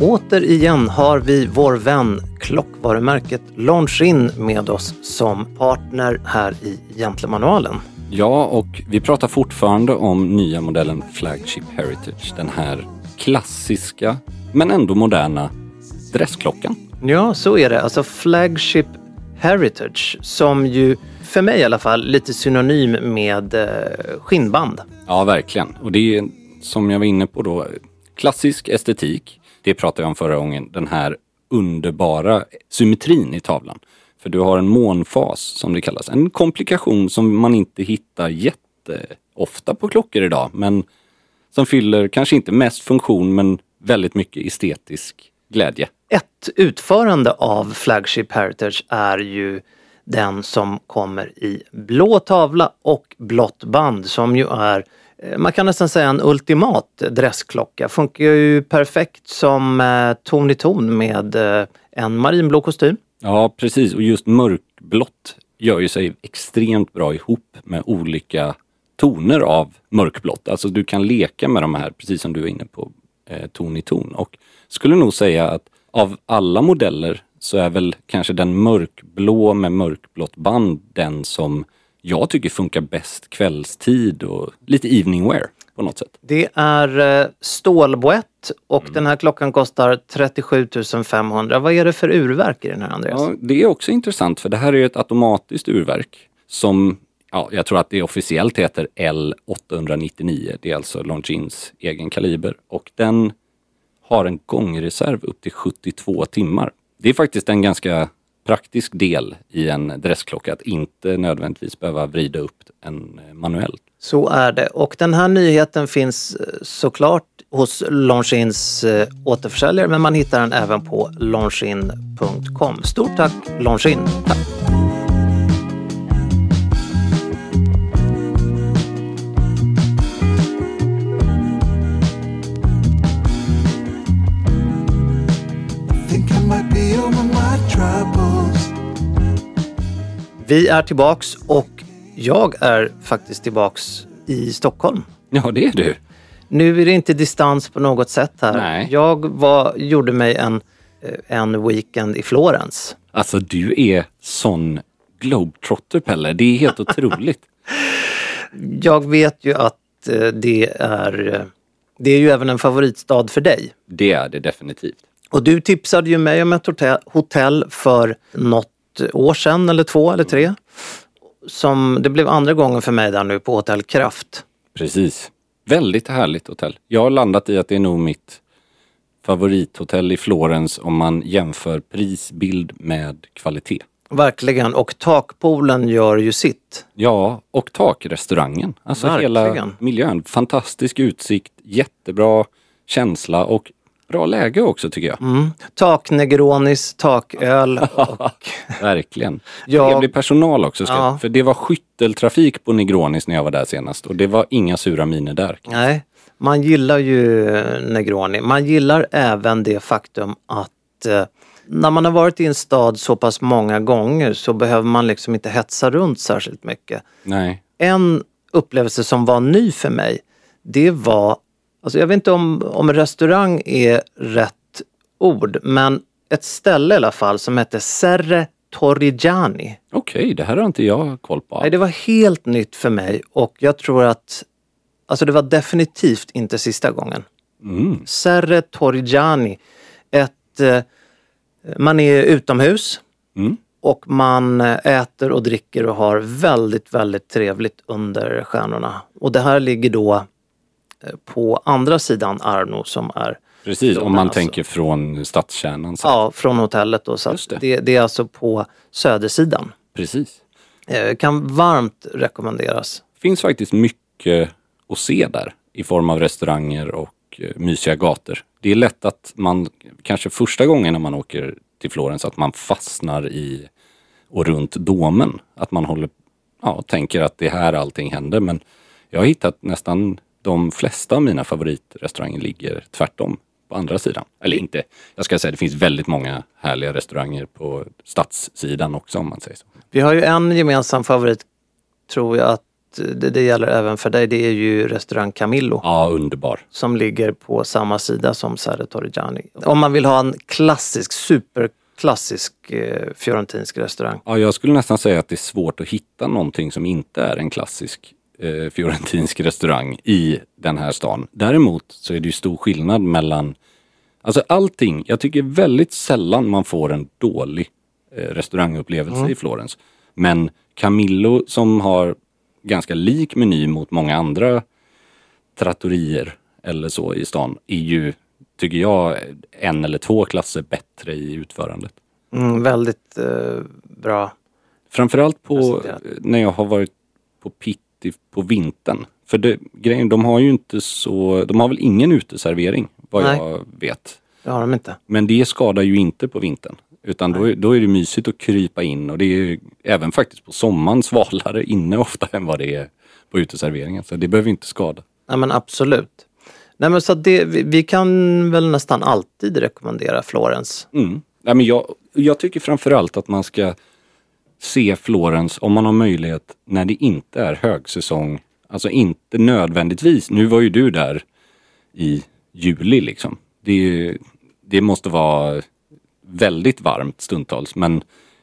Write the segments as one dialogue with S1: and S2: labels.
S1: Återigen har vi vår vän klockvarumärket Longin med oss som partner här i Gentlemanualen.
S2: Ja, och vi pratar fortfarande om nya modellen Flagship Heritage. Den här klassiska, men ändå moderna dressklockan.
S1: Ja, så är det. Alltså Flagship Heritage som ju, för mig i alla fall, lite synonym med eh, skinnband.
S2: Ja, verkligen. Och det är som jag var inne på då, klassisk estetik. Det pratade jag om förra gången. Den här underbara symmetrin i tavlan. För du har en månfas som det kallas. En komplikation som man inte hittar jätteofta på klockor idag. Men som fyller kanske inte mest funktion men väldigt mycket estetisk glädje.
S1: Ett utförande av Flagship Heritage är ju den som kommer i blå tavla och blått band som ju är Eh, man kan nästan säga en ultimat dressklocka. Funkar ju perfekt som eh, ton i ton med eh, en marinblå kostym.
S2: Ja, precis. Och just mörkblått gör ju sig extremt bra ihop med olika toner av mörkblått. Alltså du kan leka med de här, precis som du var inne på, ton i ton. Och skulle nog säga att av alla modeller så är väl kanske den mörkblå med mörkblått band den som jag tycker funkar bäst kvällstid och lite evening wear på något sätt.
S1: Det är eh, stålboett och den här klockan kostar 37 500. Vad är det för urverk i den här Andreas?
S2: Ja, det är också intressant för det här är ett automatiskt urverk som ja, jag tror att det officiellt heter L899. Det är alltså Longines egen kaliber och den har en gångreserv upp till 72 timmar. Det är faktiskt en ganska praktisk del i en dressklocka att inte nödvändigtvis behöva vrida upp en eh, manuellt.
S1: Så är det. Och den här nyheten finns eh, såklart hos Longines eh, återförsäljare men man hittar den även på longin.com. Stort tack Longin! Tack. Vi är tillbaks och jag är faktiskt tillbaks i Stockholm.
S2: Ja, det är du.
S1: Nu är det inte distans på något sätt här.
S2: Nej.
S1: Jag var, gjorde mig en, eh, en weekend i Florens.
S2: Alltså du är sån globetrotter Pelle. Det är helt otroligt.
S1: Jag vet ju att eh, det är, eh, det är ju även en favoritstad för dig.
S2: Det är det definitivt.
S1: Och du tipsade ju mig om ett hotell- hotell för något år sedan eller två eller tre. Som, det blev andra gången för mig där nu på Hotell Kraft.
S2: Precis. Väldigt härligt hotell. Jag har landat i att det är nog mitt favorithotell i Florens om man jämför prisbild med kvalitet.
S1: Verkligen. Och takpoolen gör ju sitt.
S2: Ja, och takrestaurangen. Alltså hela
S1: Verkligen.
S2: miljön. Fantastisk utsikt, jättebra känsla och bra läge också tycker jag.
S1: Mm. Taknegronis, taköl och
S2: Verkligen.
S1: Ja.
S2: Trevlig personal också. Ska,
S1: Ja.
S2: För det var skytteltrafik på Negronis när jag var där senast och det var inga sura miner där.
S1: Nej, Man gillar ju Negroni. Man gillar även det faktum att eh, när man har varit i en stad så pass många gånger så behöver man liksom inte hetsa runt särskilt mycket.
S2: Nej.
S1: En upplevelse som var ny för mig, det var, alltså jag vet inte om, om restaurang är rätt ord, men ett ställe i alla fall som hette Serre Torrigiani.
S2: Okej, det här har inte jag koll på.
S1: Nej, det var helt nytt för mig och jag tror att, alltså det var definitivt inte sista gången.
S2: Mm.
S1: Serre Torrigiani. Ett, eh, man är utomhus
S2: Mm.
S1: och man äter och dricker och har väldigt, väldigt trevligt under stjärnorna. Och det här ligger då på andra sidan Arno som är
S2: Precis, om man
S1: alltså.
S2: tänker från stadskärnan. Så.
S1: Ja, från hotellet då. Så
S2: det.
S1: det. Det, är alltså på södersidan.
S2: Precis.
S1: Eh, kan varmt rekommenderas.
S2: finns faktiskt mycket att se där i form av restauranger och eh, mysiga gator. Det är lätt att man, kanske första gången när man åker till Florens, att man fastnar i och runt domen. Att man håller, ja, tänker att det är här allting händer. Men jag har hittat nästan de flesta av mina favoritrestauranger ligger tvärtom på andra sidan. Eller inte, jag ska säga det finns väldigt många härliga restauranger på stadssidan också om man säger så.
S1: Vi har ju en gemensam favorit, tror jag att det, det gäller även för dig. Det är ju restaurang Camillo.
S2: Ja, underbar.
S1: som ligger på samma sida som Serre Torrigiani. Om man vill ha en klassisk, superklassisk eh, fiorentinsk restaurang.
S2: Ja, jag skulle nästan säga att det är svårt att hitta någonting som inte är en klassisk eh, fiorentinsk restaurang i den här stan. Däremot så är det ju stor skillnad mellan, alltså allting, jag tycker väldigt sällan man får en dålig eh, restaurangupplevelse i Florens. Men Camillo som har ganska lik meny mot många andra trattorier eller så i stan är ju, tycker jag, en eller två klasser bättre i utförandet.
S1: Mm, väldigt eh, bra.
S2: Framförallt på, när jag har varit på Pitti på vintern. För det, grejen, de har ju inte så, de har väl ingen uteservering vad
S1: Nej.
S2: jag vet.
S1: Det har de inte.
S2: Men det skadar ju inte på vintern. Utan då, då är det mysigt att krypa in och det är ju även faktiskt på sommaren svalare inne ofta än vad det är på uteserveringen. Så det behöver inte skada.
S1: Nej men absolut. Nej men så det, vi, vi kan väl nästan alltid rekommendera Florens.
S2: Mm. Nej, men jag, jag tycker framförallt att man ska se Florens om man har möjlighet när det inte är högsäsong. Alltså inte nödvändigtvis. Nu var ju du där i juli liksom. Det, ju- det måste vara väldigt varmt stundtals. Men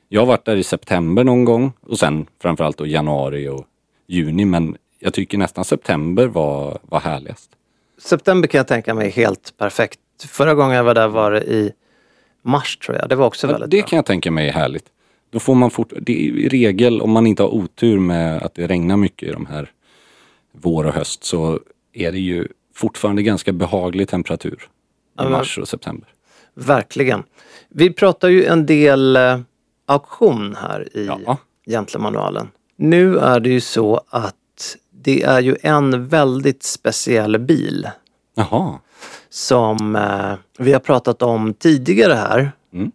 S2: jag har varit där i september någon gång och sen framförallt då januari och juni. Men jag tycker nästan september var, var härligast.
S1: September kan jag tänka mig helt perfekt. Förra gången jag var där var det i mars tror jag. Det var också
S2: Ja,
S1: väldigt
S2: det
S1: bra.
S2: kan jag tänka mig är härligt. Då får man fort, det är i regel om man inte har otur med att det regnar mycket i de här vår och höst så är det ju fortfarande ganska behaglig temperatur i mars och september.
S1: Verkligen. Vi pratar ju en del eh, auktion här i
S2: Ja.
S1: Gentlemanualen. Nu är det ju så att det är ju en väldigt speciell bil
S2: Jaha,
S1: som eh, vi har pratat om tidigare här.
S2: Mm.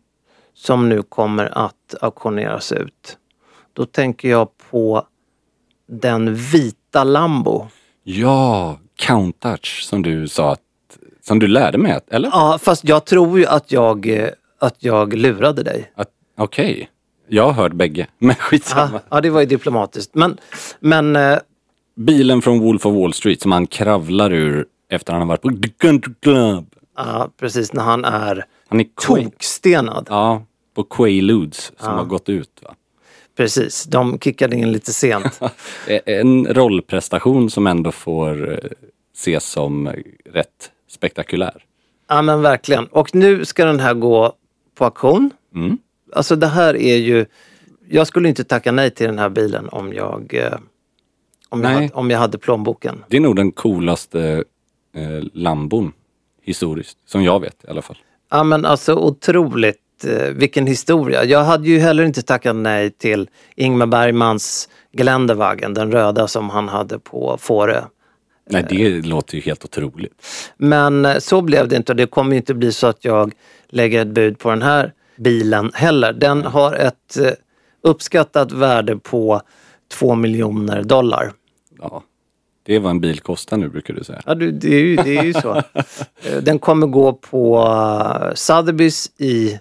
S1: Som nu kommer att auktioneras ut. Då tänker jag på den vita Lambo.
S2: ja, Countach som du sa att, som du lärde mig att, eller?
S1: Ja, fast jag tror ju att jag, eh, att jag lurade dig.
S2: Okej, jag har hört bägge, men skitsamma.
S1: Ja, ja, det var ju diplomatiskt. Men, men eh,
S2: Bilen från Wolf of Wall Street som han kravlar ur efter han har varit på The Country Club.
S1: ja, precis när han är
S2: Han är Quay,
S1: tokstenad.
S2: ja, på Quaaludes som har gått ut. Va?
S1: Precis, de kickade in lite sent.
S2: En rollprestation som ändå får eh, ses som eh, rätt spektakulär.
S1: ja men verkligen. Och nu ska den här gå på auktion.
S2: Mm.
S1: Alltså det här är ju... Jag skulle inte tacka nej till den här bilen om jag, eh, om jag, hade, om jag hade plånboken.
S2: Det är nog den coolaste eh, Lambon historiskt, som jag vet i alla fall.
S1: Ja men alltså otroligt, eh, vilken historia. Jag hade ju heller inte tackat nej till Ingmar Bergmans Geländewagen, den röda som han hade på Fårö.
S2: Nej, det låter ju helt otroligt.
S1: Men eh, så blev det inte och det kommer ju inte bli så att jag lägger ett bud på den här bilen heller. Den har ett eh, uppskattat värde på 2 miljoner dollar.
S2: Ja. Det är vad en bil kostar nu brukar du säga.
S1: Ja, det, är ju, det är ju så. Eh, Den kommer gå på eh, Sotheby's i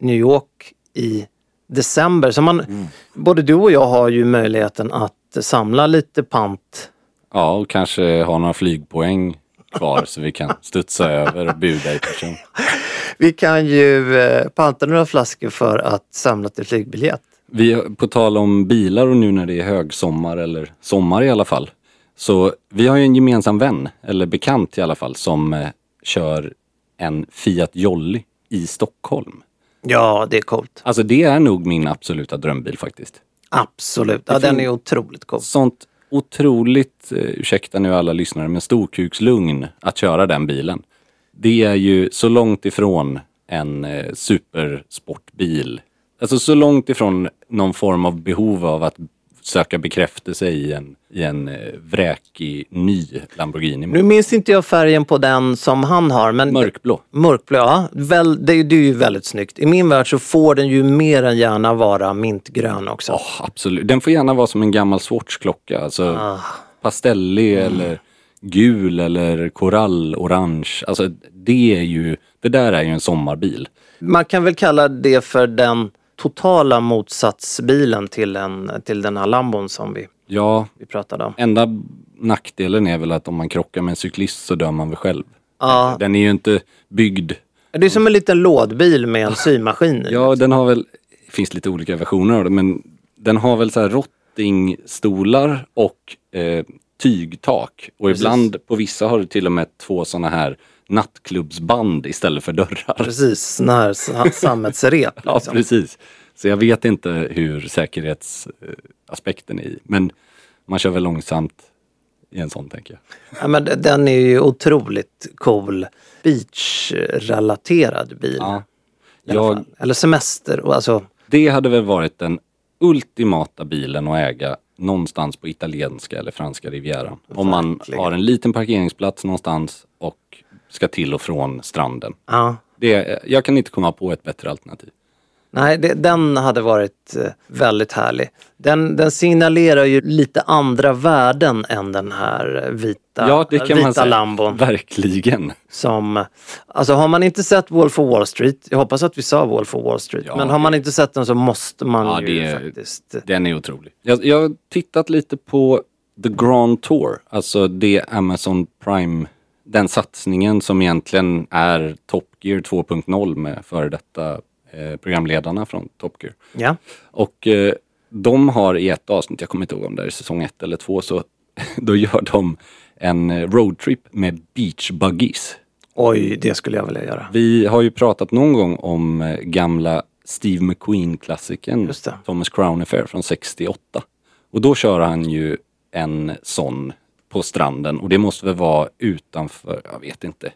S1: New York i december. Så man,
S2: Mm.
S1: både du och jag har ju möjligheten att samla lite pant.
S2: Ja, och kanske ha några flygpoäng kvar så vi kan studsa över och buda i person.
S1: Vi kan ju eh, panta några flaskor för att samla till flygbiljett.
S2: Vi, på tal om bilar och nu när det är högsommar eller sommar i alla fall. Så vi har ju en gemensam vän, eller bekant i alla fall, som eh, kör en Fiat Jolly i Stockholm.
S1: Ja, det är coolt.
S2: Alltså det är nog min absoluta drömbil faktiskt.
S1: Absolut. Ja, den är otroligt cool.
S2: Sånt otroligt, eh, ursäkta nu alla lyssnare, men storkukslugn att köra den bilen. Det är ju så långt ifrån en eh, supersportbil. Alltså så långt ifrån någon form av behov av att söka bekräftelse i en, i en eh, vräkig ny Lamborghini.
S1: Nu minns inte jag färgen på den som han har. Men
S2: Mörkblå.
S1: Mörkblå, ja. Väl, det, det är ju väldigt snyggt. I min värld så får den ju mer än gärna vara mintgrön också.
S2: Ja, absolut. Den får gärna vara som en gammal Swatch-klocka. Alltså
S1: Ah.
S2: pastellig
S1: Mm.
S2: eller gul eller korall, orange. Alltså det är ju, det där är ju en sommarbil.
S1: Man kan väl kalla det för den totala motsatsbilen till, en, till den här Lambon som vi,
S2: Ja,
S1: vi pratade om.
S2: enda nackdelen är väl att om man krockar med en cyklist så dör man väl själv.
S1: Ja,
S2: Den är ju inte byggd.
S1: det är som en liten lådbil med en symaskin.
S2: Ja, den har väl, det finns lite olika versioner av det, men den har väl så här rottingstolar och eh, tygtak. Och
S1: Precis.
S2: ibland på vissa har det till och med två sådana här nattklubbsband istället för dörrar.
S1: Precis, sån här sa- sammetsrep.
S2: Ja,
S1: Liksom.
S2: precis. Så jag vet inte hur säkerhetsaspekten är i. Men man kör väl långsamt i en sån tänker jag.
S1: Ja, men den är ju otroligt cool beach-relaterad bil.
S2: Ja. Jag.
S1: Eller semester. Alltså,
S2: det hade väl varit den ultimata bilen att äga någonstans på italienska eller franska rivieran. Om man har en liten parkeringsplats någonstans och ska till och från stranden.
S1: ja.
S2: Det, jag kan inte komma på ett bättre alternativ.
S1: Nej, det, den hade varit eh, väldigt härlig. Den, den signalerar ju lite andra värden än den här eh, vita,
S2: Ja, det kan
S1: vita
S2: man säga.
S1: Lambon.
S2: Verkligen.
S1: Som, alltså har man inte sett Wolf of Wall Street, jag hoppas att vi sa Wolf of Wall Street,
S2: Ja,
S1: men har man inte sett den så måste man
S2: Ja,
S1: ju
S2: det är-
S1: faktiskt...
S2: Den är otrolig. Jag, jag har tittat lite på The Grand Tour, alltså det Amazon Prime, den satsningen som egentligen är Top Gear 2.0 med före detta eh, programledarna från Top Gear.
S1: Ja.
S2: Och eh, de har i ett avsnitt, jag kommer inte ihåg om det är säsong ett eller två, så då gör de en eh, roadtrip med beach buggies.
S1: Oj, det skulle jag vilja göra.
S2: Vi har ju pratat någon gång om eh, gamla Steve McQueen-klassikern. Thomas Crown Affair från 68. Och då kör han ju en sån på stranden och det måste väl vara utanför, jag vet inte.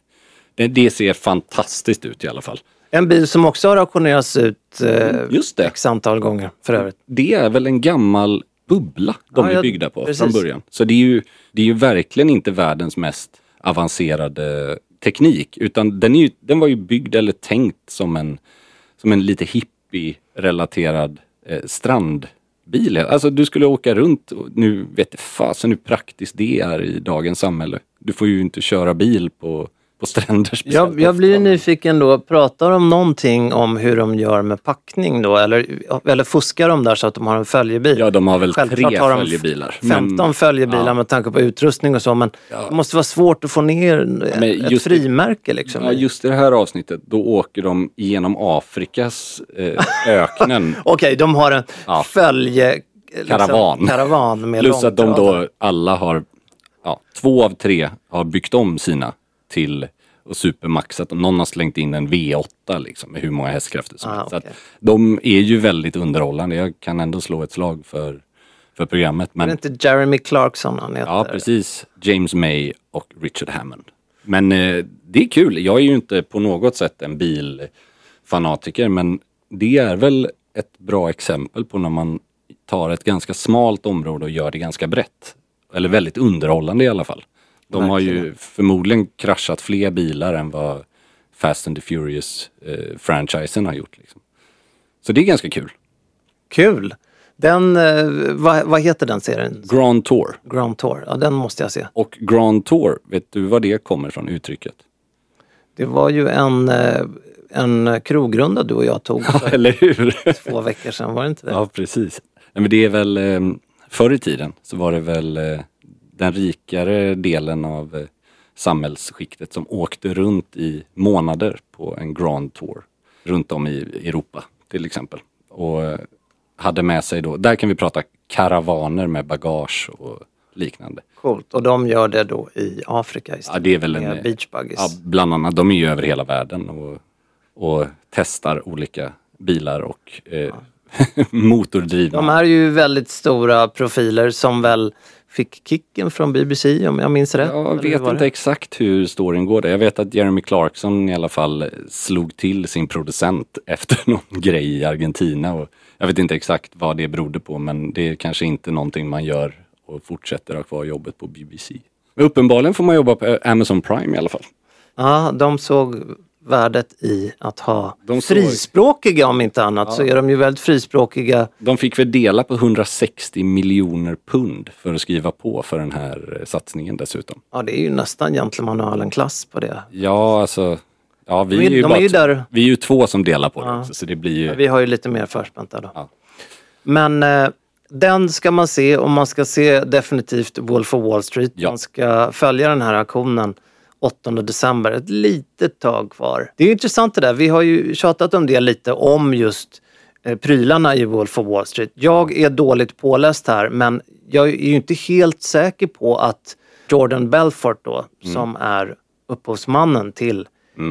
S2: Det, det ser fantastiskt ut i alla fall.
S1: En bil som också har auktionerats ut eh,
S2: Just det.
S1: x antal gånger för övrigt.
S2: Det är väl en gammal bubbla de
S1: Ja,
S2: är byggda på
S1: precis.
S2: från början. Så det är, ju, det är ju verkligen inte världens mest avancerade teknik utan den, är ju, den var ju byggd eller tänkt som en, som en lite hippie-relaterad eh, strandbil. Alltså du skulle åka runt och nu vet fasen hur praktiskt det är i dagens samhälle. Du får ju inte köra bil på, på stränder
S1: Jag, jag blir nyfiken då, pratar de någonting om hur de gör med packning då? Eller, eller fuskar de där så att de har en följebil?
S2: Ja, de har väl
S1: Självklart
S2: tre
S1: har de
S2: följebilar.
S1: 15
S2: Men-
S1: följebilar
S2: Ja.
S1: med tanke på utrustning och så men det måste vara svårt att få ner ett
S2: just det-
S1: frimärke liksom.
S2: Ja, just i det här avsnittet, då åker de genom Afrikas eh, öknen.
S1: Okej, de har en
S2: Ja.
S1: följe... liksom,
S2: Karavan.
S1: karavan med
S2: Plus att de då alla har, ja, två av tre har byggt om sina till och supermaxat. Och någon har slängt in en V8 liksom med hur många hästkrafter som
S1: Ah,
S2: helst. Så att
S1: okej.
S2: de är ju väldigt underhållande. Jag kan ändå slå ett slag för, för programmet.
S1: Är det
S2: Men
S1: inte Jeremy Clarkson han heter?
S2: ja, precis. James May och Richard Hammond. Men eh, det är kul. Jag är ju inte på något sätt en bilfanatiker men det är väl ett bra exempel på när man tar ett ganska smalt område och gör det ganska brett. Eller väldigt underhållande i alla fall. De har ju förmodligen kraschat fler bilar än vad Fast and the Furious eh, har gjort. Liksom. Så det är ganska kul.
S1: Kul! Den, eh, vad, vad heter den serien?
S2: Grand Tour.
S1: Grand Tour. Ja, den måste jag se.
S2: Och Grand Tour, vet du vad det kommer från uttrycket?
S1: Det var ju en, eh, en krogrunda du och jag tog för
S2: Eller hur?
S1: två veckor sedan, var det inte det?
S2: Ja, precis. Nej, men det är väl, eh, förr i tiden så var det väl eh, den rikare delen av eh, samhällsskiktet som åkte runt i månader på en Grand Tour. Runt om i Europa till exempel. Och eh, hade med sig då, där kan vi prata karavaner med bagage och liknande.
S1: Coolt. Och de gör det då i Afrika istället.
S2: Ja, det är väl en...
S1: med beach buggies.
S2: Ja, bland annat. De är ju över hela världen och, och testar olika bilar och eh, motordrivna.
S1: De är ju väldigt stora profiler som väl fick kicken från BBC om jag minns rätt.
S2: Jag vet inte exakt hur storyn går där. Jag vet att Jeremy Clarkson i alla fall slog till sin producent efter någon grej i Argentina. Och jag vet inte exakt vad det berodde på men det är kanske inte någonting man gör och fortsätter ha kvar jobbet på BBC. Men uppenbarligen får man jobba på Amazon Prime i alla fall.
S1: Ja, de såg värdet i att ha
S2: De
S1: frispråkiga om inte annat så är de ju väldigt frispråkiga.
S2: De fick väl dela på 160 miljoner pund för att skriva på för den här eh, satsningen dessutom.
S1: Ja, det är ju nästan gentlemanalen klass på det.
S2: Ja, alltså. Ja, vi
S1: De
S2: är, ju,
S1: de är ju där-
S2: vi är ju två som delar på det också, så det blir ju...
S1: Vi har ju lite mer förspänt där då.
S2: Ja.
S1: Men eh, den ska man se och man ska se definitivt Wolf of Wall Street.
S2: Ja.
S1: Man ska följa den här aktionen 8 december. Ett litet tag kvar. Det är intressant det där. Vi har ju tjatat om det lite om just eh, prylarna i Wolf of Wall Street. Jag är dåligt påläst här men jag är ju inte helt säker på att Jordan Belfort då,
S2: Mm.
S1: som är upphovsmannen till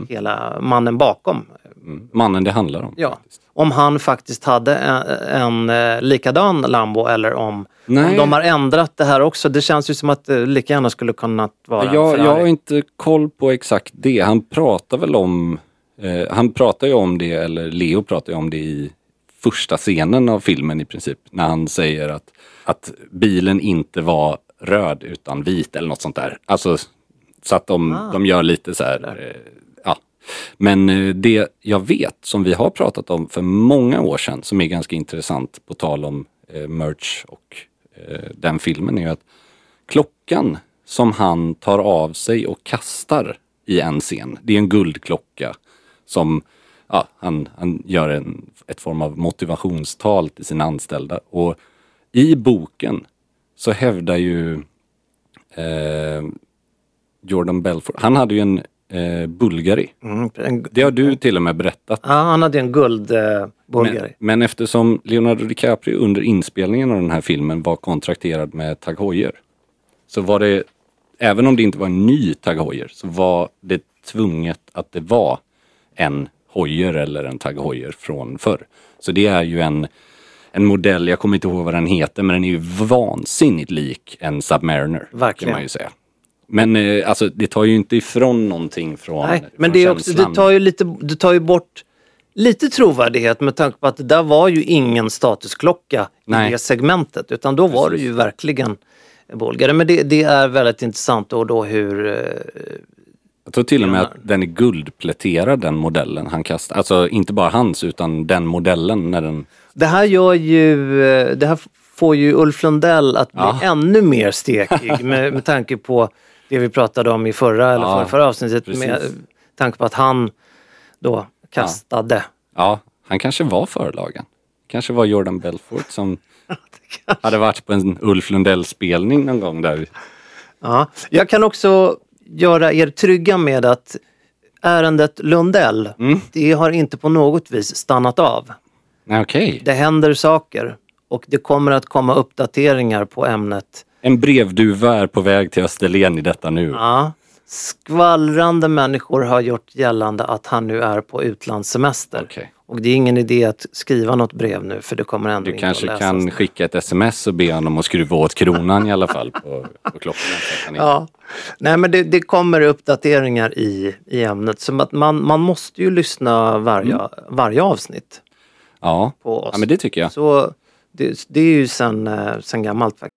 S1: hela mannen bakom
S2: Mm. Mannen det handlar om.
S1: Ja, om han faktiskt hade en, en likadan Lambo eller om, om de har ändrat det här också. Det känns ju som att det lika gärna skulle kunnat vara
S2: Jag, jag har inte koll på exakt det. Han pratar väl om, eh, han pratar ju om det, eller Leo pratar ju om det i första scenen av filmen i princip. När han säger att, att bilen inte var röd utan vit eller något sånt där. Alltså så att de,
S1: Ah.
S2: de gör lite så här, eh. Men eh, det jag vet som vi har pratat om för många år sedan som är ganska intressant på tal om eh, merch och eh, den filmen är ju att klockan som han tar av sig och kastar i en scen. Det är en guldklocka som ja, han, han gör en, ett form av motivationstal till sina anställda. Och i boken så hävdar ju eh, Jordan Belfort, han hade ju en eh, Bulgari.
S1: Mm, en,
S2: Det har du till och med berättat.
S1: ja, han hade en guldburgare. Eh,
S2: Men,
S1: Bulgari.
S2: men eftersom Leonardo DiCaprio under inspelningen av den här filmen var kontrakterad med Tag Heuer. Så var det, även om det inte var en ny Tag Heuer, så var det tvunget att det var en Heuer eller en Tag Heuer från förr. Så det är ju en, en modell, jag kommer inte ihåg vad den heter, men den är ju vansinnigt lik en Submariner.
S1: Verkligen.
S2: Kan man ju säga. Men eh, alltså det tar ju inte ifrån någonting från
S1: Nej, men
S2: från
S1: det, är också, det tar ju lite, det tar ju bort lite trovärdighet med tanke på att det där var ju ingen statusklocka
S2: Nej.
S1: i det segmentet. Utan då var det
S2: Precis.
S1: ju verkligen Bulgari. Men det, det är väldigt intressant då, då hur... eh,
S2: Jag tror till och med att den är guldpläterad den modellen han kastar. Alltså inte bara hans utan den modellen när den...
S1: Det här gör ju, eh, det här får ju Ulf Lundell att bli
S2: Ja.
S1: ännu mer stekig med, med tanke på det vi pratade om i förra, eller
S2: Ja,
S1: förra, avsnittet.
S2: precis.
S1: Med tanke på att han då kastade.
S2: Ja, han kanske var förlagen. Kanske var Jordan Belfort som hade varit på en Ulf Lundell-spelning någon gång där.
S1: Ja. Jag kan också göra er trygga med att ärendet Lundell,
S2: Mm.
S1: det har inte på något vis stannat av.
S2: Okej.
S1: Det händer saker och det kommer att komma uppdateringar på ämnet.
S2: En brevduva är på väg till Österlen i detta nu.
S1: Ja. Skvallrande människor har gjort gällande att han nu är på utlandssemester.
S2: Okej.
S1: Och det är ingen idé att skriva något brev nu för det kommer ändå
S2: Du
S1: inte
S2: kanske
S1: att
S2: kan
S1: läsas.
S2: skicka ett sms och be honom att skruva åt kronan i alla fall på, på klockan.
S1: Ja, nej men det, det kommer uppdateringar i, i ämnet. Så att man, man måste ju lyssna varje,
S2: Mm.
S1: varje avsnitt
S2: ja.
S1: på oss.
S2: ja, men det tycker jag.
S1: Så det, det är ju sen, eh, sen gammalt faktiskt.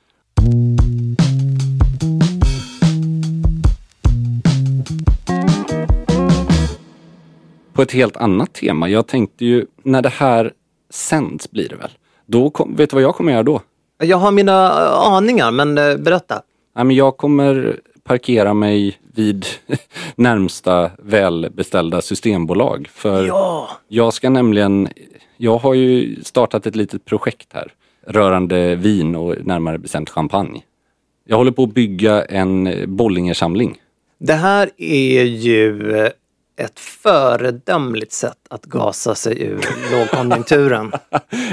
S2: På ett helt annat tema. Jag tänkte ju, när det här sänds blir det väl? Då kom, vet du vad jag kommer göra då?
S1: Jag har mina eh, aningar, men eh, berätta.
S2: Ja, men jag kommer parkera mig vid närmsta välbeställda systembolag. För
S1: Ja!
S2: jag ska nämligen, jag har ju startat ett litet projekt här rörande vin och närmare bestämt champagne. Jag håller på att bygga en Bollingersamling.
S1: Det här är ju eh, ett föredömligt sätt att gasa sig ur lågkonjunkturen.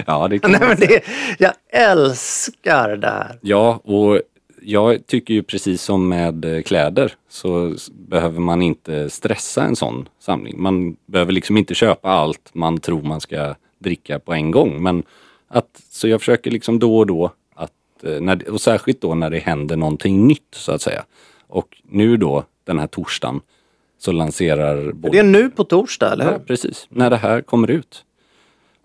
S2: Ja, det kan
S1: Nej, men det, jag älskar det här.
S2: Ja, och jag tycker ju precis som med eh, kläder så behöver man inte stressa en sån samling. Man behöver liksom inte köpa allt man tror man ska dricka på en gång. Men att, så jag försöker liksom då och då att, eh, när, och särskilt då när det händer någonting nytt så att säga. Och nu då den här torsdagen så lanserar
S1: Det är nu på torsdag, eller
S2: Ja,
S1: hur?
S2: precis. När det här kommer ut.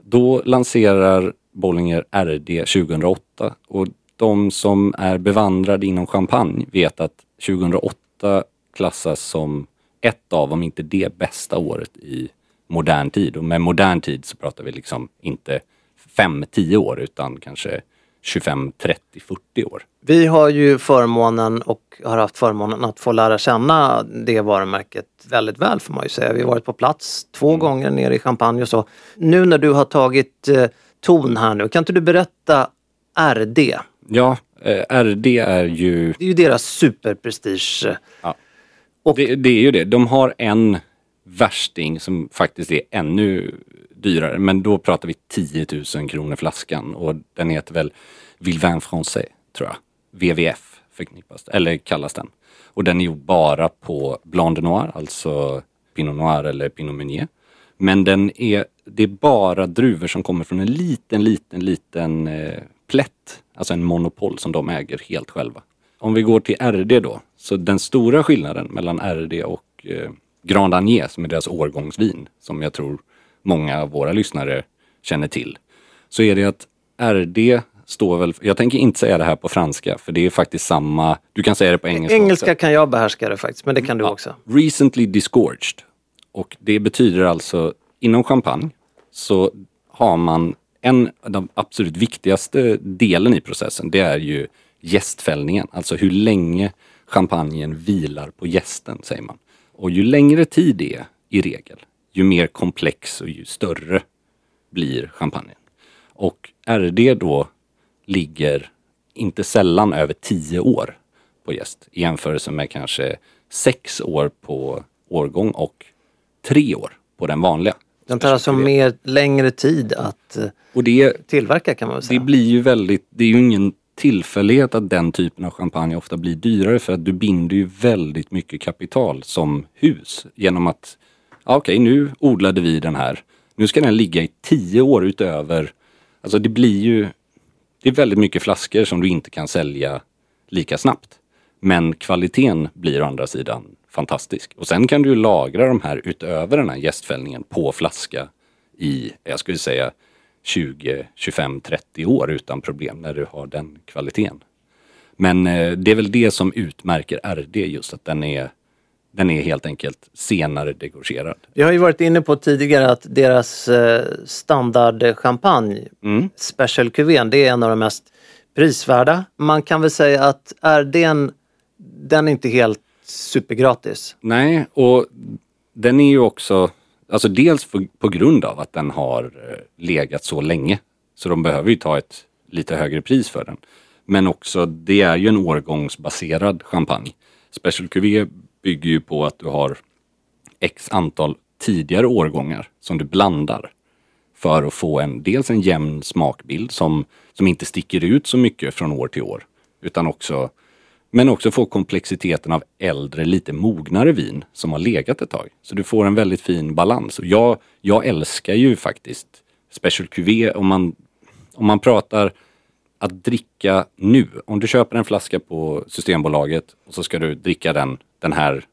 S2: Då lanserar Bollinger RD 2008 och de som är bevandrade inom champagne vet att 2008 klassas som ett av, om inte det bästa året i modern tid. Och med modern tid så pratar vi liksom inte 5-10 år utan kanske 25, 30, 40 år.
S1: Vi har ju förmånen och har haft förmånen att få lära känna det varumärket väldigt väl får man ju säga. Vi har varit på plats två gånger nere i Champagne och så. Nu när du har tagit eh, ton här nu, kan inte du berätta RD?
S2: Ja, eh, RD är ju
S1: Det är ju deras superprestige.
S2: Ja.
S1: Och-
S2: Det, det är ju det. De har en värsting som faktiskt är ännu dyrare. Men då pratar vi 10 000 kronor flaskan och den heter väl Villevin Français, tror jag. VVF förknippas eller kallas den. Och den är gjord bara på Blanc de Noir, alltså Pinot Noir eller Pinot Meunier. Men den är, det är bara druvor som kommer från en liten, liten, liten eh, plätt. Alltså en monopol som de äger helt själva. Om vi går till RD då, så den stora skillnaden mellan RD och eh, Grand Agnier som är deras årgångsvin, som jag tror många av våra lyssnare känner till. Så är det att RD står väl, jag tänker inte säga det här på franska för det är faktiskt samma, du kan säga det på engelska
S1: Engelska
S2: också.
S1: kan jag behärska det faktiskt, men det kan du också.
S2: Recently disgorged. Och det betyder alltså, inom champagne så har man en av de absolut viktigaste delen i processen, det är ju jästfällningen. Alltså hur länge champagnen vilar på jästen, säger man. Och ju längre tid det är, i regel, ju mer komplex och ju större blir champagnen. Och RD då ligger inte sällan över 10 år på gäst i jämförelse med kanske 6 år på årgång och tre år på den vanliga.
S1: Den tar alltså mer, längre tid att eh,
S2: Och det,
S1: tillverka kan man väl
S2: det
S1: säga.
S2: blir ju väldigt, det är ju ingen tillfällighet att den typen av champagne ofta blir dyrare för att du binder ju väldigt mycket kapital som hus genom att, ja, okej nu odlade vi den här, nu ska den ligga i tio år utöver, alltså det blir ju, det är väldigt mycket flaskor som du inte kan sälja lika snabbt. Men kvaliteten blir å andra sidan fantastisk. Och sen kan du ju lagra de här utöver den här gästfällningen på flaska i, jag skulle säga 20, 25, 30 år utan problem när du har den kvaliteten. Men eh, det är väl det som utmärker RD just att den är, den är helt enkelt senare degorgerad.
S1: Vi har ju varit inne på tidigare att deras eh, standardchampagne,
S2: Mm.
S1: Special Cuvén, det är en av de mest prisvärda. Man kan väl säga att RDn, den är inte helt supergratis.
S2: Nej, och den är ju också, alltså dels för, på grund av att den har eh, legat så länge. Så de behöver ju ta ett lite högre pris för den. Men också, det är ju en årgångsbaserad champagne. Special Cuvée bygger ju på att du har x antal tidigare årgångar som du blandar. För att få en, dels en jämn smakbild som, som inte sticker ut så mycket från år till år. Utan också, men också få komplexiteten av äldre, lite mognare vin som har legat ett tag. Så du får en väldigt fin balans. Och jag, jag älskar ju faktiskt Special Cuvée om man, om man pratar att dricka nu. Om du köper en flaska på Systembolaget och så ska du dricka den den här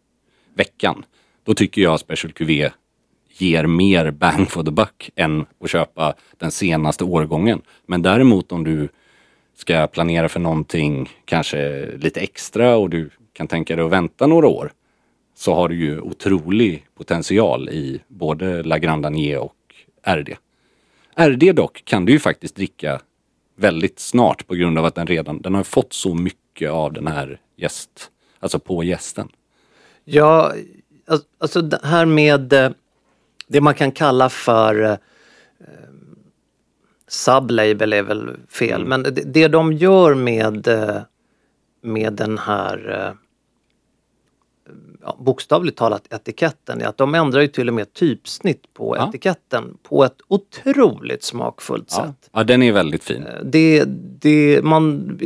S2: veckan. Då tycker jag Special QV ger mer bang for the buck än att köpa den senaste årgången. Men däremot om du ska planera för någonting kanske lite extra och du kan tänka dig att vänta några år så har du ju otrolig potential i både La Grande Danier och RD. RD dock kan du ju faktiskt dricka väldigt snart på grund av att den redan den har fått så mycket av den här gäst, alltså på gästen.
S1: Ja, al- alltså det här med eh, det man kan kalla för eh, sublabel är väl fel, men det, det de gör med, eh, med den här ja, bokstavligt talat etiketten är att de ändrar ju till och med typsnitt på
S2: Ja.
S1: etiketten på ett otroligt smakfullt
S2: Ja.
S1: sätt.
S2: ja, den är väldigt fin.
S1: Det, det, man,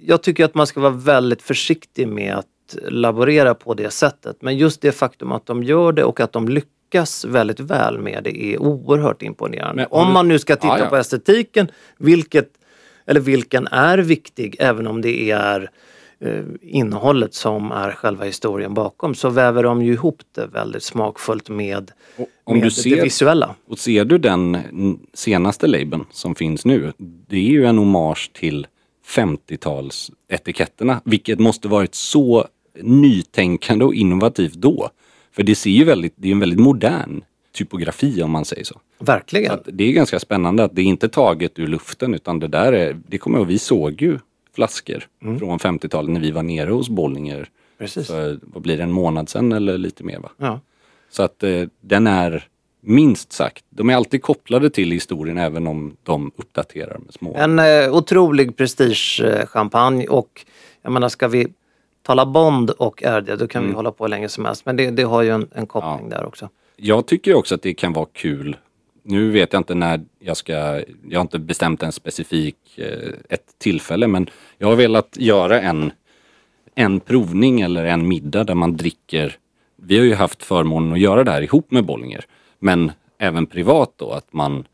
S1: jag tycker att man ska vara väldigt försiktig med att laborera på det sättet. Men just det faktum att de gör det och att de lyckas väldigt väl med det är oerhört imponerande.
S2: Om
S1: om man nu ska titta
S2: Ja, ja.
S1: på estetiken, vilket, eller vilken är viktig, även om det är eh, innehållet som är själva historien bakom, så väver de ju ihop det väldigt smakfullt med,
S2: Och om
S1: med
S2: du
S1: det
S2: ser,
S1: visuella.
S2: och ser du den senaste labeln som finns nu, det är ju en hommage till 50-talsetiketterna, vilket måste varit så nytänkande och innovativt då. För det ser ju väldigt, det är en väldigt modern typografi om man säger så. Så
S1: Verkligen.
S2: att det är ganska spännande att det är inte taget ur luften utan det där är, det kommer jag vi såg ju flaskor från 50-talet när vi var nere hos Bollinger
S1: Precis.
S2: för, vad blir det, en månad sedan eller lite mer va?
S1: Ja.
S2: Så att eh, den är minst sagt, de är alltid kopplade till historien även om de uppdaterar med små.
S1: En eh, otrolig prestigechampagne och jag menar ska vi tala Bond och RD då kan vi hålla på hur länge som helst. Men det, det har ju en, en koppling där också.
S2: Jag tycker också att det kan vara kul. Nu vet jag inte när jag ska, jag har inte bestämt en specifik, eh, ett tillfälle men jag har velat göra en, en provning eller en middag där man dricker. Vi har ju haft förmånen att göra det här ihop med Bollinger. Men även privat då att man,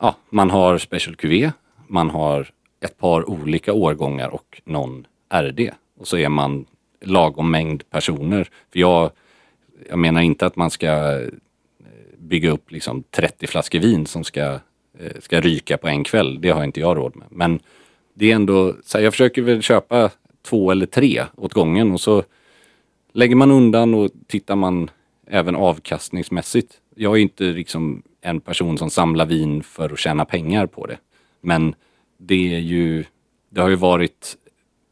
S2: ja, man har Special Cuvée, man har ett par olika årgångar och någon RD. Och så är man lagom mängd personer. För jag, jag menar inte att man ska eh, bygga upp liksom 30 flaskor vin som ska, eh, ska ryka på en kväll. Det har inte jag råd med. Men det är ändå, så här, jag försöker väl köpa två eller tre åt gången och så lägger man undan och tittar man även avkastningsmässigt. Jag är inte liksom en person som samlar vin för att tjäna pengar på det. Men det är ju, det har ju varit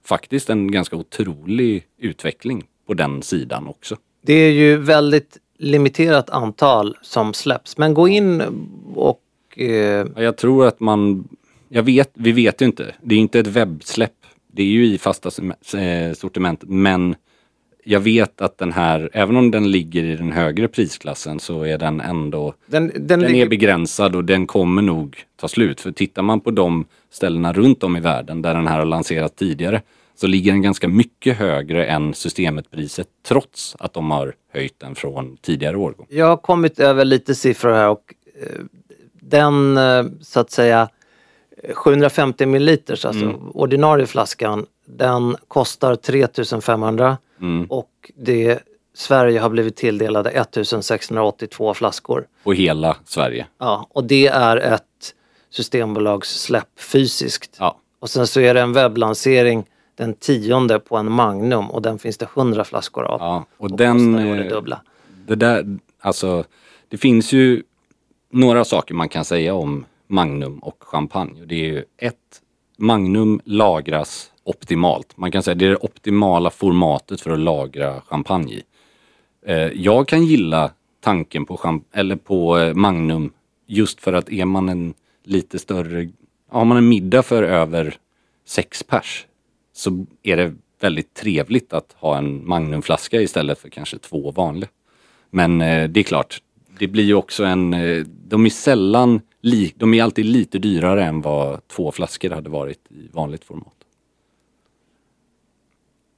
S2: faktiskt en ganska otrolig utveckling på den sidan också.
S1: Det är ju väldigt limiterat antal som släpps. Men gå in och eh,
S2: Ja, Jag tror att man, jag vet, vi vet ju inte. Det är inte ett webbsläpp. Det är ju i fasta eh, sortiment men jag vet att den här, även om den ligger i den högre prisklassen så är den ändå,
S1: Den, den,
S2: den
S1: ligger-
S2: är begränsad och den kommer nog ta slut. För tittar man på de ställena runt om i världen där den här har lanserats tidigare så ligger den ganska mycket högre än systemet-priset trots att de har höjt den från tidigare årgång.
S1: Jag har kommit över lite siffror här och eh, den eh, så att säga 750 milliliters, alltså
S2: Mm.
S1: ordinarie flaskan, den kostar 3500
S2: Mm.
S1: och det, Sverige har blivit tilldelade 1682 flaskor.
S2: Och hela Sverige.
S1: Ja, och det är ett systembolagssläpp fysiskt.
S2: Ja.
S1: Och sen så är det en webblansering den tionde på en Magnum och den finns det 100 flaskor av.
S2: Ja, och
S1: Och
S2: den...
S1: det dubbla.
S2: Det där, alltså, det finns ju några saker man kan säga om Magnum och champagne. Det är ju ett, Magnum lagras optimalt. Man kan säga det är det optimala formatet för att lagra champagne i. Eh, jag kan gilla tanken på, eller på eh, Magnum just för att är man en lite större, har man en middag för över sex pers så är det väldigt trevligt att ha en Magnumflaska istället för kanske två vanliga. Men eh, det är klart, det blir ju också en, de är sällan, de är alltid lite dyrare än vad två flaskor hade varit i vanligt format.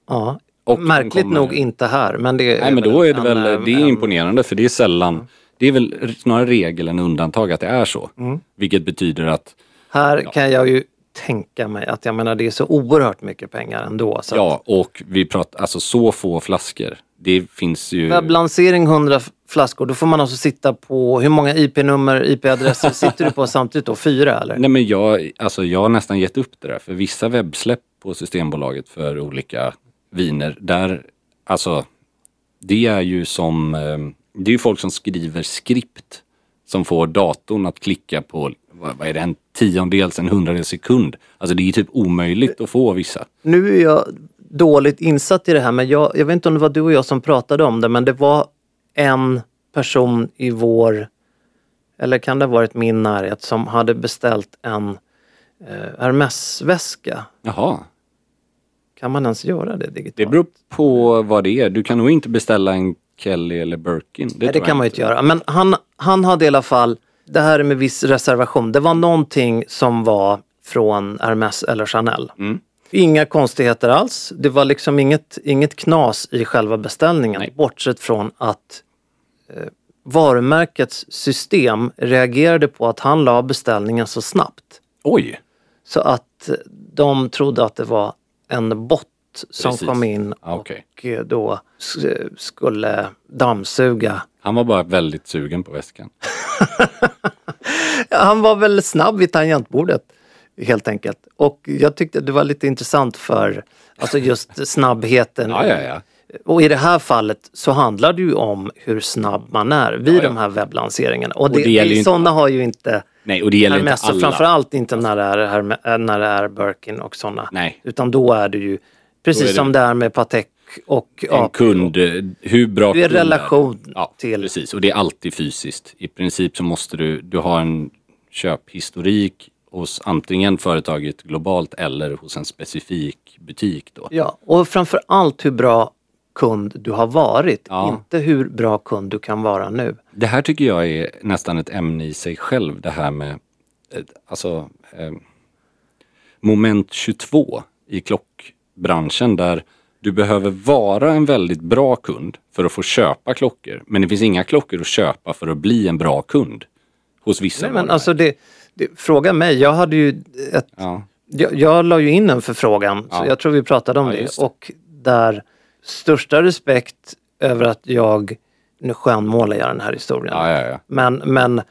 S1: Ja.
S2: Och
S1: Märkligt
S2: kommer-
S1: nog inte här. Men det
S2: Nej men då är det väl,
S1: en-
S2: det är imponerande för det är sällan, det är väl snarare regel än undantag att det är så.
S1: Mm.
S2: Vilket betyder att,
S1: Här kan jag ju tänka mig att jag menar det är så oerhört mycket pengar ändå. Så
S2: ja och vi pratar, alltså så få flaskor. Det finns ju...
S1: Webblansering 100 f- flaskor, då får man alltså sitta på, hur många IP-nummer, IP-adresser sitter du på samtidigt då? Fyra eller?
S2: Nej men jag, alltså jag har nästan gett upp det där. För vissa webbsläpp på Systembolaget för olika viner, där, alltså, det är ju som, eh, det är ju folk som skriver skript som får datorn att klicka på, vad, vad är det, en tiondels, en hundradels sekund. Alltså det är ju typ omöjligt att få vissa.
S1: Nu är jag dåligt insatt i det här men jag, jag vet inte om det var du och jag som pratade om det men det var en person i vår, eller kan det ha varit min närhet, som hade beställt en eh, Hermes-väska.
S2: Jaha,
S1: Kan man ens göra det digitalt?
S2: det beror på vad det är. Du kan nog inte beställa en Kelly eller Birkin.
S1: Nej, det
S2: tror jag
S1: kan man ju inte göra. Men han, han hade i alla fall, det här är med viss reservation, det var någonting som var från Hermes eller Chanel.
S2: Mm.
S1: Inga konstigheter alls. Det var liksom inget, inget knas i själva beställningen.
S2: Nej.
S1: Bortsett från att eh, varumärkets system reagerade på att han la beställningen så snabbt.
S2: Oj!
S1: Så att de trodde att det var en bot som
S2: Precis.
S1: kom in
S2: Ah,
S1: och eh, då skulle dammsuga
S2: Han var bara väldigt sugen på väskan.
S1: Han var väl snabb vid tangentbordet helt enkelt. Och jag tyckte det var lite intressant för alltså just snabbheten.
S2: Ja, ja, ja.
S1: Och i det här fallet så handlar det ju om hur snabb man är vid de här webblanseringarna. Och, det,
S2: det
S1: sådana har ju inte
S2: Nej, och det gäller
S1: Hermes,
S2: inte alla.
S1: framförallt inte när det är, Herme- när det är Birkin och sådana.
S2: Nej.
S1: Utan då är det ju precis
S2: det-
S1: som det är med Patek och
S2: en
S1: AP.
S2: kund, eh, hur bra
S1: Det är relation
S2: ja,
S1: till-
S2: Precis, och det är alltid fysiskt. I princip så måste du, du ha en köphistorik hos antingen företaget globalt eller hos en specifik butik då.
S1: Ja, och framför allt hur bra kund du har varit.
S2: Ja.
S1: Inte hur bra kund du kan vara nu.
S2: Det här tycker jag är nästan ett ämne i sig själv, det här med eh, alltså eh, moment 22 i klockbranschen där du behöver vara en väldigt bra kund för att få köpa klockor. Men det finns inga klockor att köpa för att bli en bra kund hos vissa
S1: Nej, men alltså det, det, fråga mig, jag hade ju ett,
S2: Ja.
S1: jag, jag la ju in en förfrågan, så
S2: Ja.
S1: jag tror vi pratade om
S2: Ja,
S1: det.
S2: det.
S1: Och där största respekt över att jag, nu skönmålar jag den här historien.
S2: Ja, ja, ja.
S1: Men, men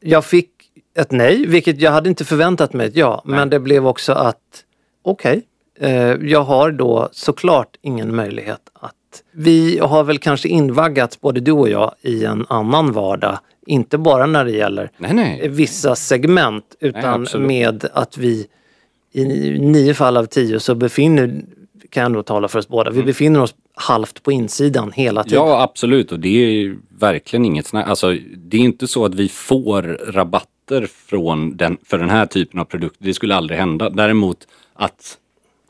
S1: jag fick ett nej, vilket jag hade inte förväntat mig ett ja. Men det blev också att, okej, eh, jag har då såklart ingen möjlighet att... Vi har väl kanske invaggats, både du och jag, i en annan vardag. Inte bara när det gäller
S2: Nej, nej.
S1: vissa segment, utan med att vi i nio fall av tio så befinner, kan jag nog tala för oss båda, vi befinner oss halvt på insidan hela tiden.
S2: Mm. Ja, absolut. Och det är verkligen inget snack. Alltså, det är inte så att vi får rabatter från den, för den här typen av produkter. Det skulle aldrig hända. Däremot att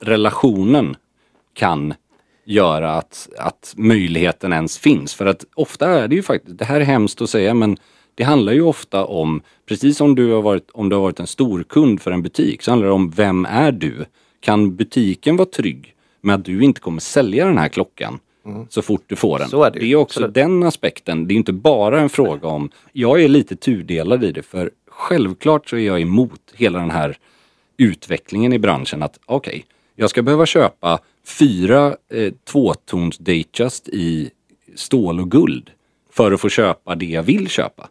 S2: relationen kan göra att, att möjligheten ens finns. För att ofta är det ju faktiskt, det här är hemskt att säga men det handlar ju ofta om, precis som du har varit, om du har varit en stor kund för en butik, så handlar det om vem är du? Kan butiken vara trygg med att du inte kommer sälja den här klockan så fort du får den?
S1: Är det
S2: det är också
S1: absolut.
S2: den aspekten. Det är inte bara en fråga om, jag är lite tudelad i det för självklart så är jag emot hela den här utvecklingen i branschen att okej, jag ska behöva köpa fyra eh, tvåtons Datejust i stål och guld för att få köpa det jag vill köpa.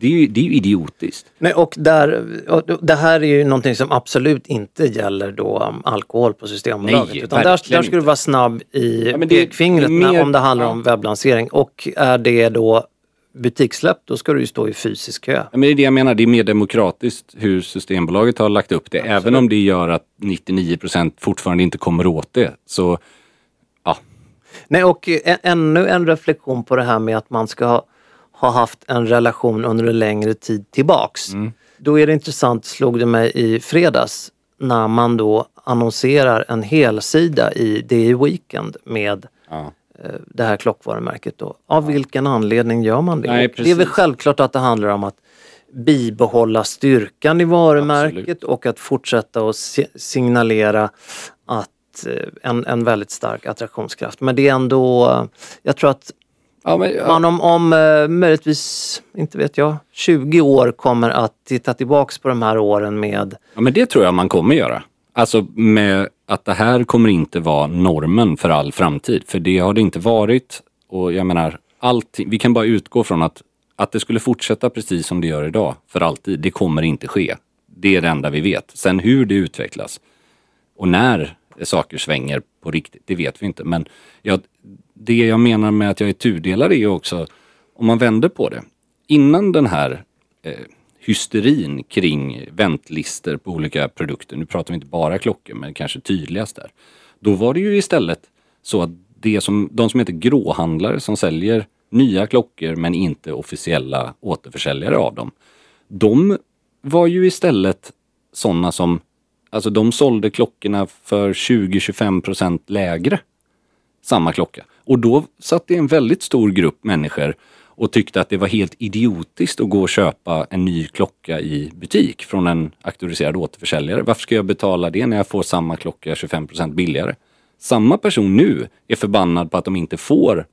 S2: Det är ju, det är ju idiotiskt.
S1: Nej, och där, och det här är ju någonting som absolut inte gäller då um, alkohol på Systembolaget.
S2: Nej,
S1: utan där, där ska du vara snabb i
S2: Ja,
S1: pekfingret
S2: mer-
S1: om det handlar om webblansering. Och är det då butikssläpp, då ska du ju stå i fysisk kö.
S2: Ja, Men det är det jag menar, det är mer demokratistisk hur Systembolaget har lagt upp det. Även om det gör att 99% fortfarande inte kommer åt det. Så ja,
S1: Nej, och ä- ännu en reflektion på det här med att man ska ha, ha haft en relation under en längre tid tillbaks.
S2: Mm.
S1: Då är det intressant, slog det mig i fredags, när man då annonserar en helsida i DI Weekend med
S2: ja.
S1: eh, det här klockvarumärket då. Av vilken anledning gör man det?
S2: Nej,
S1: det är väl självklart att det handlar om att bibehålla styrkan i varumärket och att fortsätta att si- signalera att eh, en, en väldigt stark attraktionskraft. Men det är ändå, jag tror att
S2: Ja, men, ja.
S1: man om, om eh, möjligtvis, inte vet jag, 20 år kommer att titta tillbaks på de här åren med
S2: Ja, men det tror jag man kommer göra. Alltså med att det här kommer inte vara normen för all framtid. För det har det inte varit. Och jag menar, allting, vi kan bara utgå från att, att det skulle fortsätta precis som det gör idag för alltid. Det kommer inte ske. Det är det enda vi vet. Sen hur det utvecklas och när saker svänger på riktigt, det vet vi inte. Men jag, det jag menar med att jag är tudelad är ju också, om man vänder på det. Innan den här eh, hysterin kring väntlister på olika produkter, nu pratar vi inte bara klockor men kanske tydligast där. Då var det ju istället så att det som, de som heter gråhandlare som säljer nya klockor men inte officiella återförsäljare av dem. De var ju istället sådana som, alltså de sålde klockorna för 20-25% lägre samma klocka. Och då satt det en väldigt stor grupp människor och tyckte att det var helt idiotiskt att gå och köpa en ny klocka i butik från en auktoriserad återförsäljare. Varför ska jag betala det när jag får samma klocka 25% billigare? Samma person nu är förbannad på att de inte får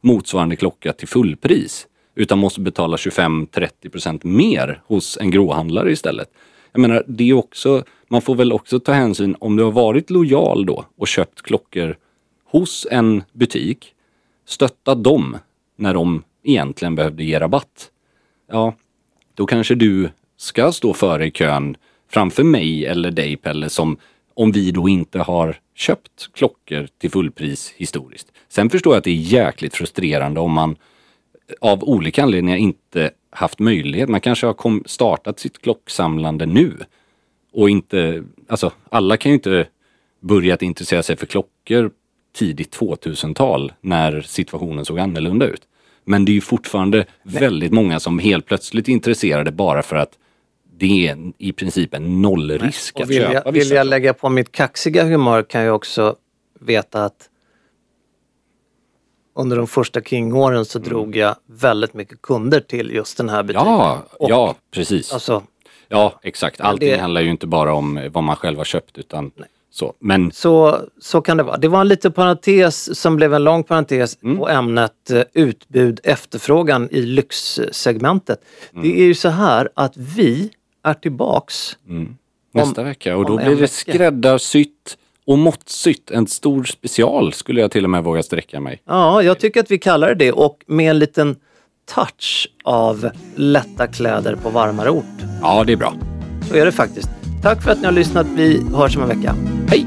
S2: motsvarande klocka till fullpris utan måste betala 25-30% mer hos en gråhandlare istället. Jag menar, det är också, man får väl också ta hänsyn om du har varit lojal då och köpt klockor hos en butik, stötta dem när de egentligen behövde ge rabatt. Ja, då kanske du ska stå före i kön framför mig eller dig Pelle som om vi då inte har köpt klockor till fullpris historiskt. Sen förstår jag att det är jäkligt frustrerande om man av olika anledningar inte haft möjlighet. Man kanske har startat sitt klocksamlande nu och inte, alltså alla kan ju inte börjat intressera sig för klockor tidigt 2000-tal när situationen såg annorlunda ut. Men det är ju fortfarande väldigt många som helt plötsligt är intresserade bara för att det är i princip en nollrisk att
S1: vill
S2: köpa
S1: jag, vill jag lägga på mitt kaxiga humör kan jag också veta att under de första King-åren så drog jag väldigt mycket kunder till just den här butiken.
S2: Mm. Ja,
S1: Och,
S2: ja precis.
S1: Alltså,
S2: ja, exakt. Allting
S1: det-
S2: handlar ju inte bara om vad man själv har köpt utan så. Men
S1: så, så kan det vara. Det var en liten parentes som blev en lång parentes
S2: Mm.
S1: på ämnet eh, utbud efterfrågan i lyxsegmentet.
S2: Mm.
S1: Det är ju så här att vi är tillbaks
S2: nästa vecka och då
S1: om
S2: blir det skräddarsytt och måttsytt. En stor special skulle jag till och med våga sträcka mig.
S1: Ja, jag tycker att vi kallar det det och med en liten touch av lätta kläder på varmare ort.
S2: Ja, det är bra.
S1: Så är det faktiskt. Tack för att ni har lyssnat. Vi hörs om en vecka.
S2: Hej!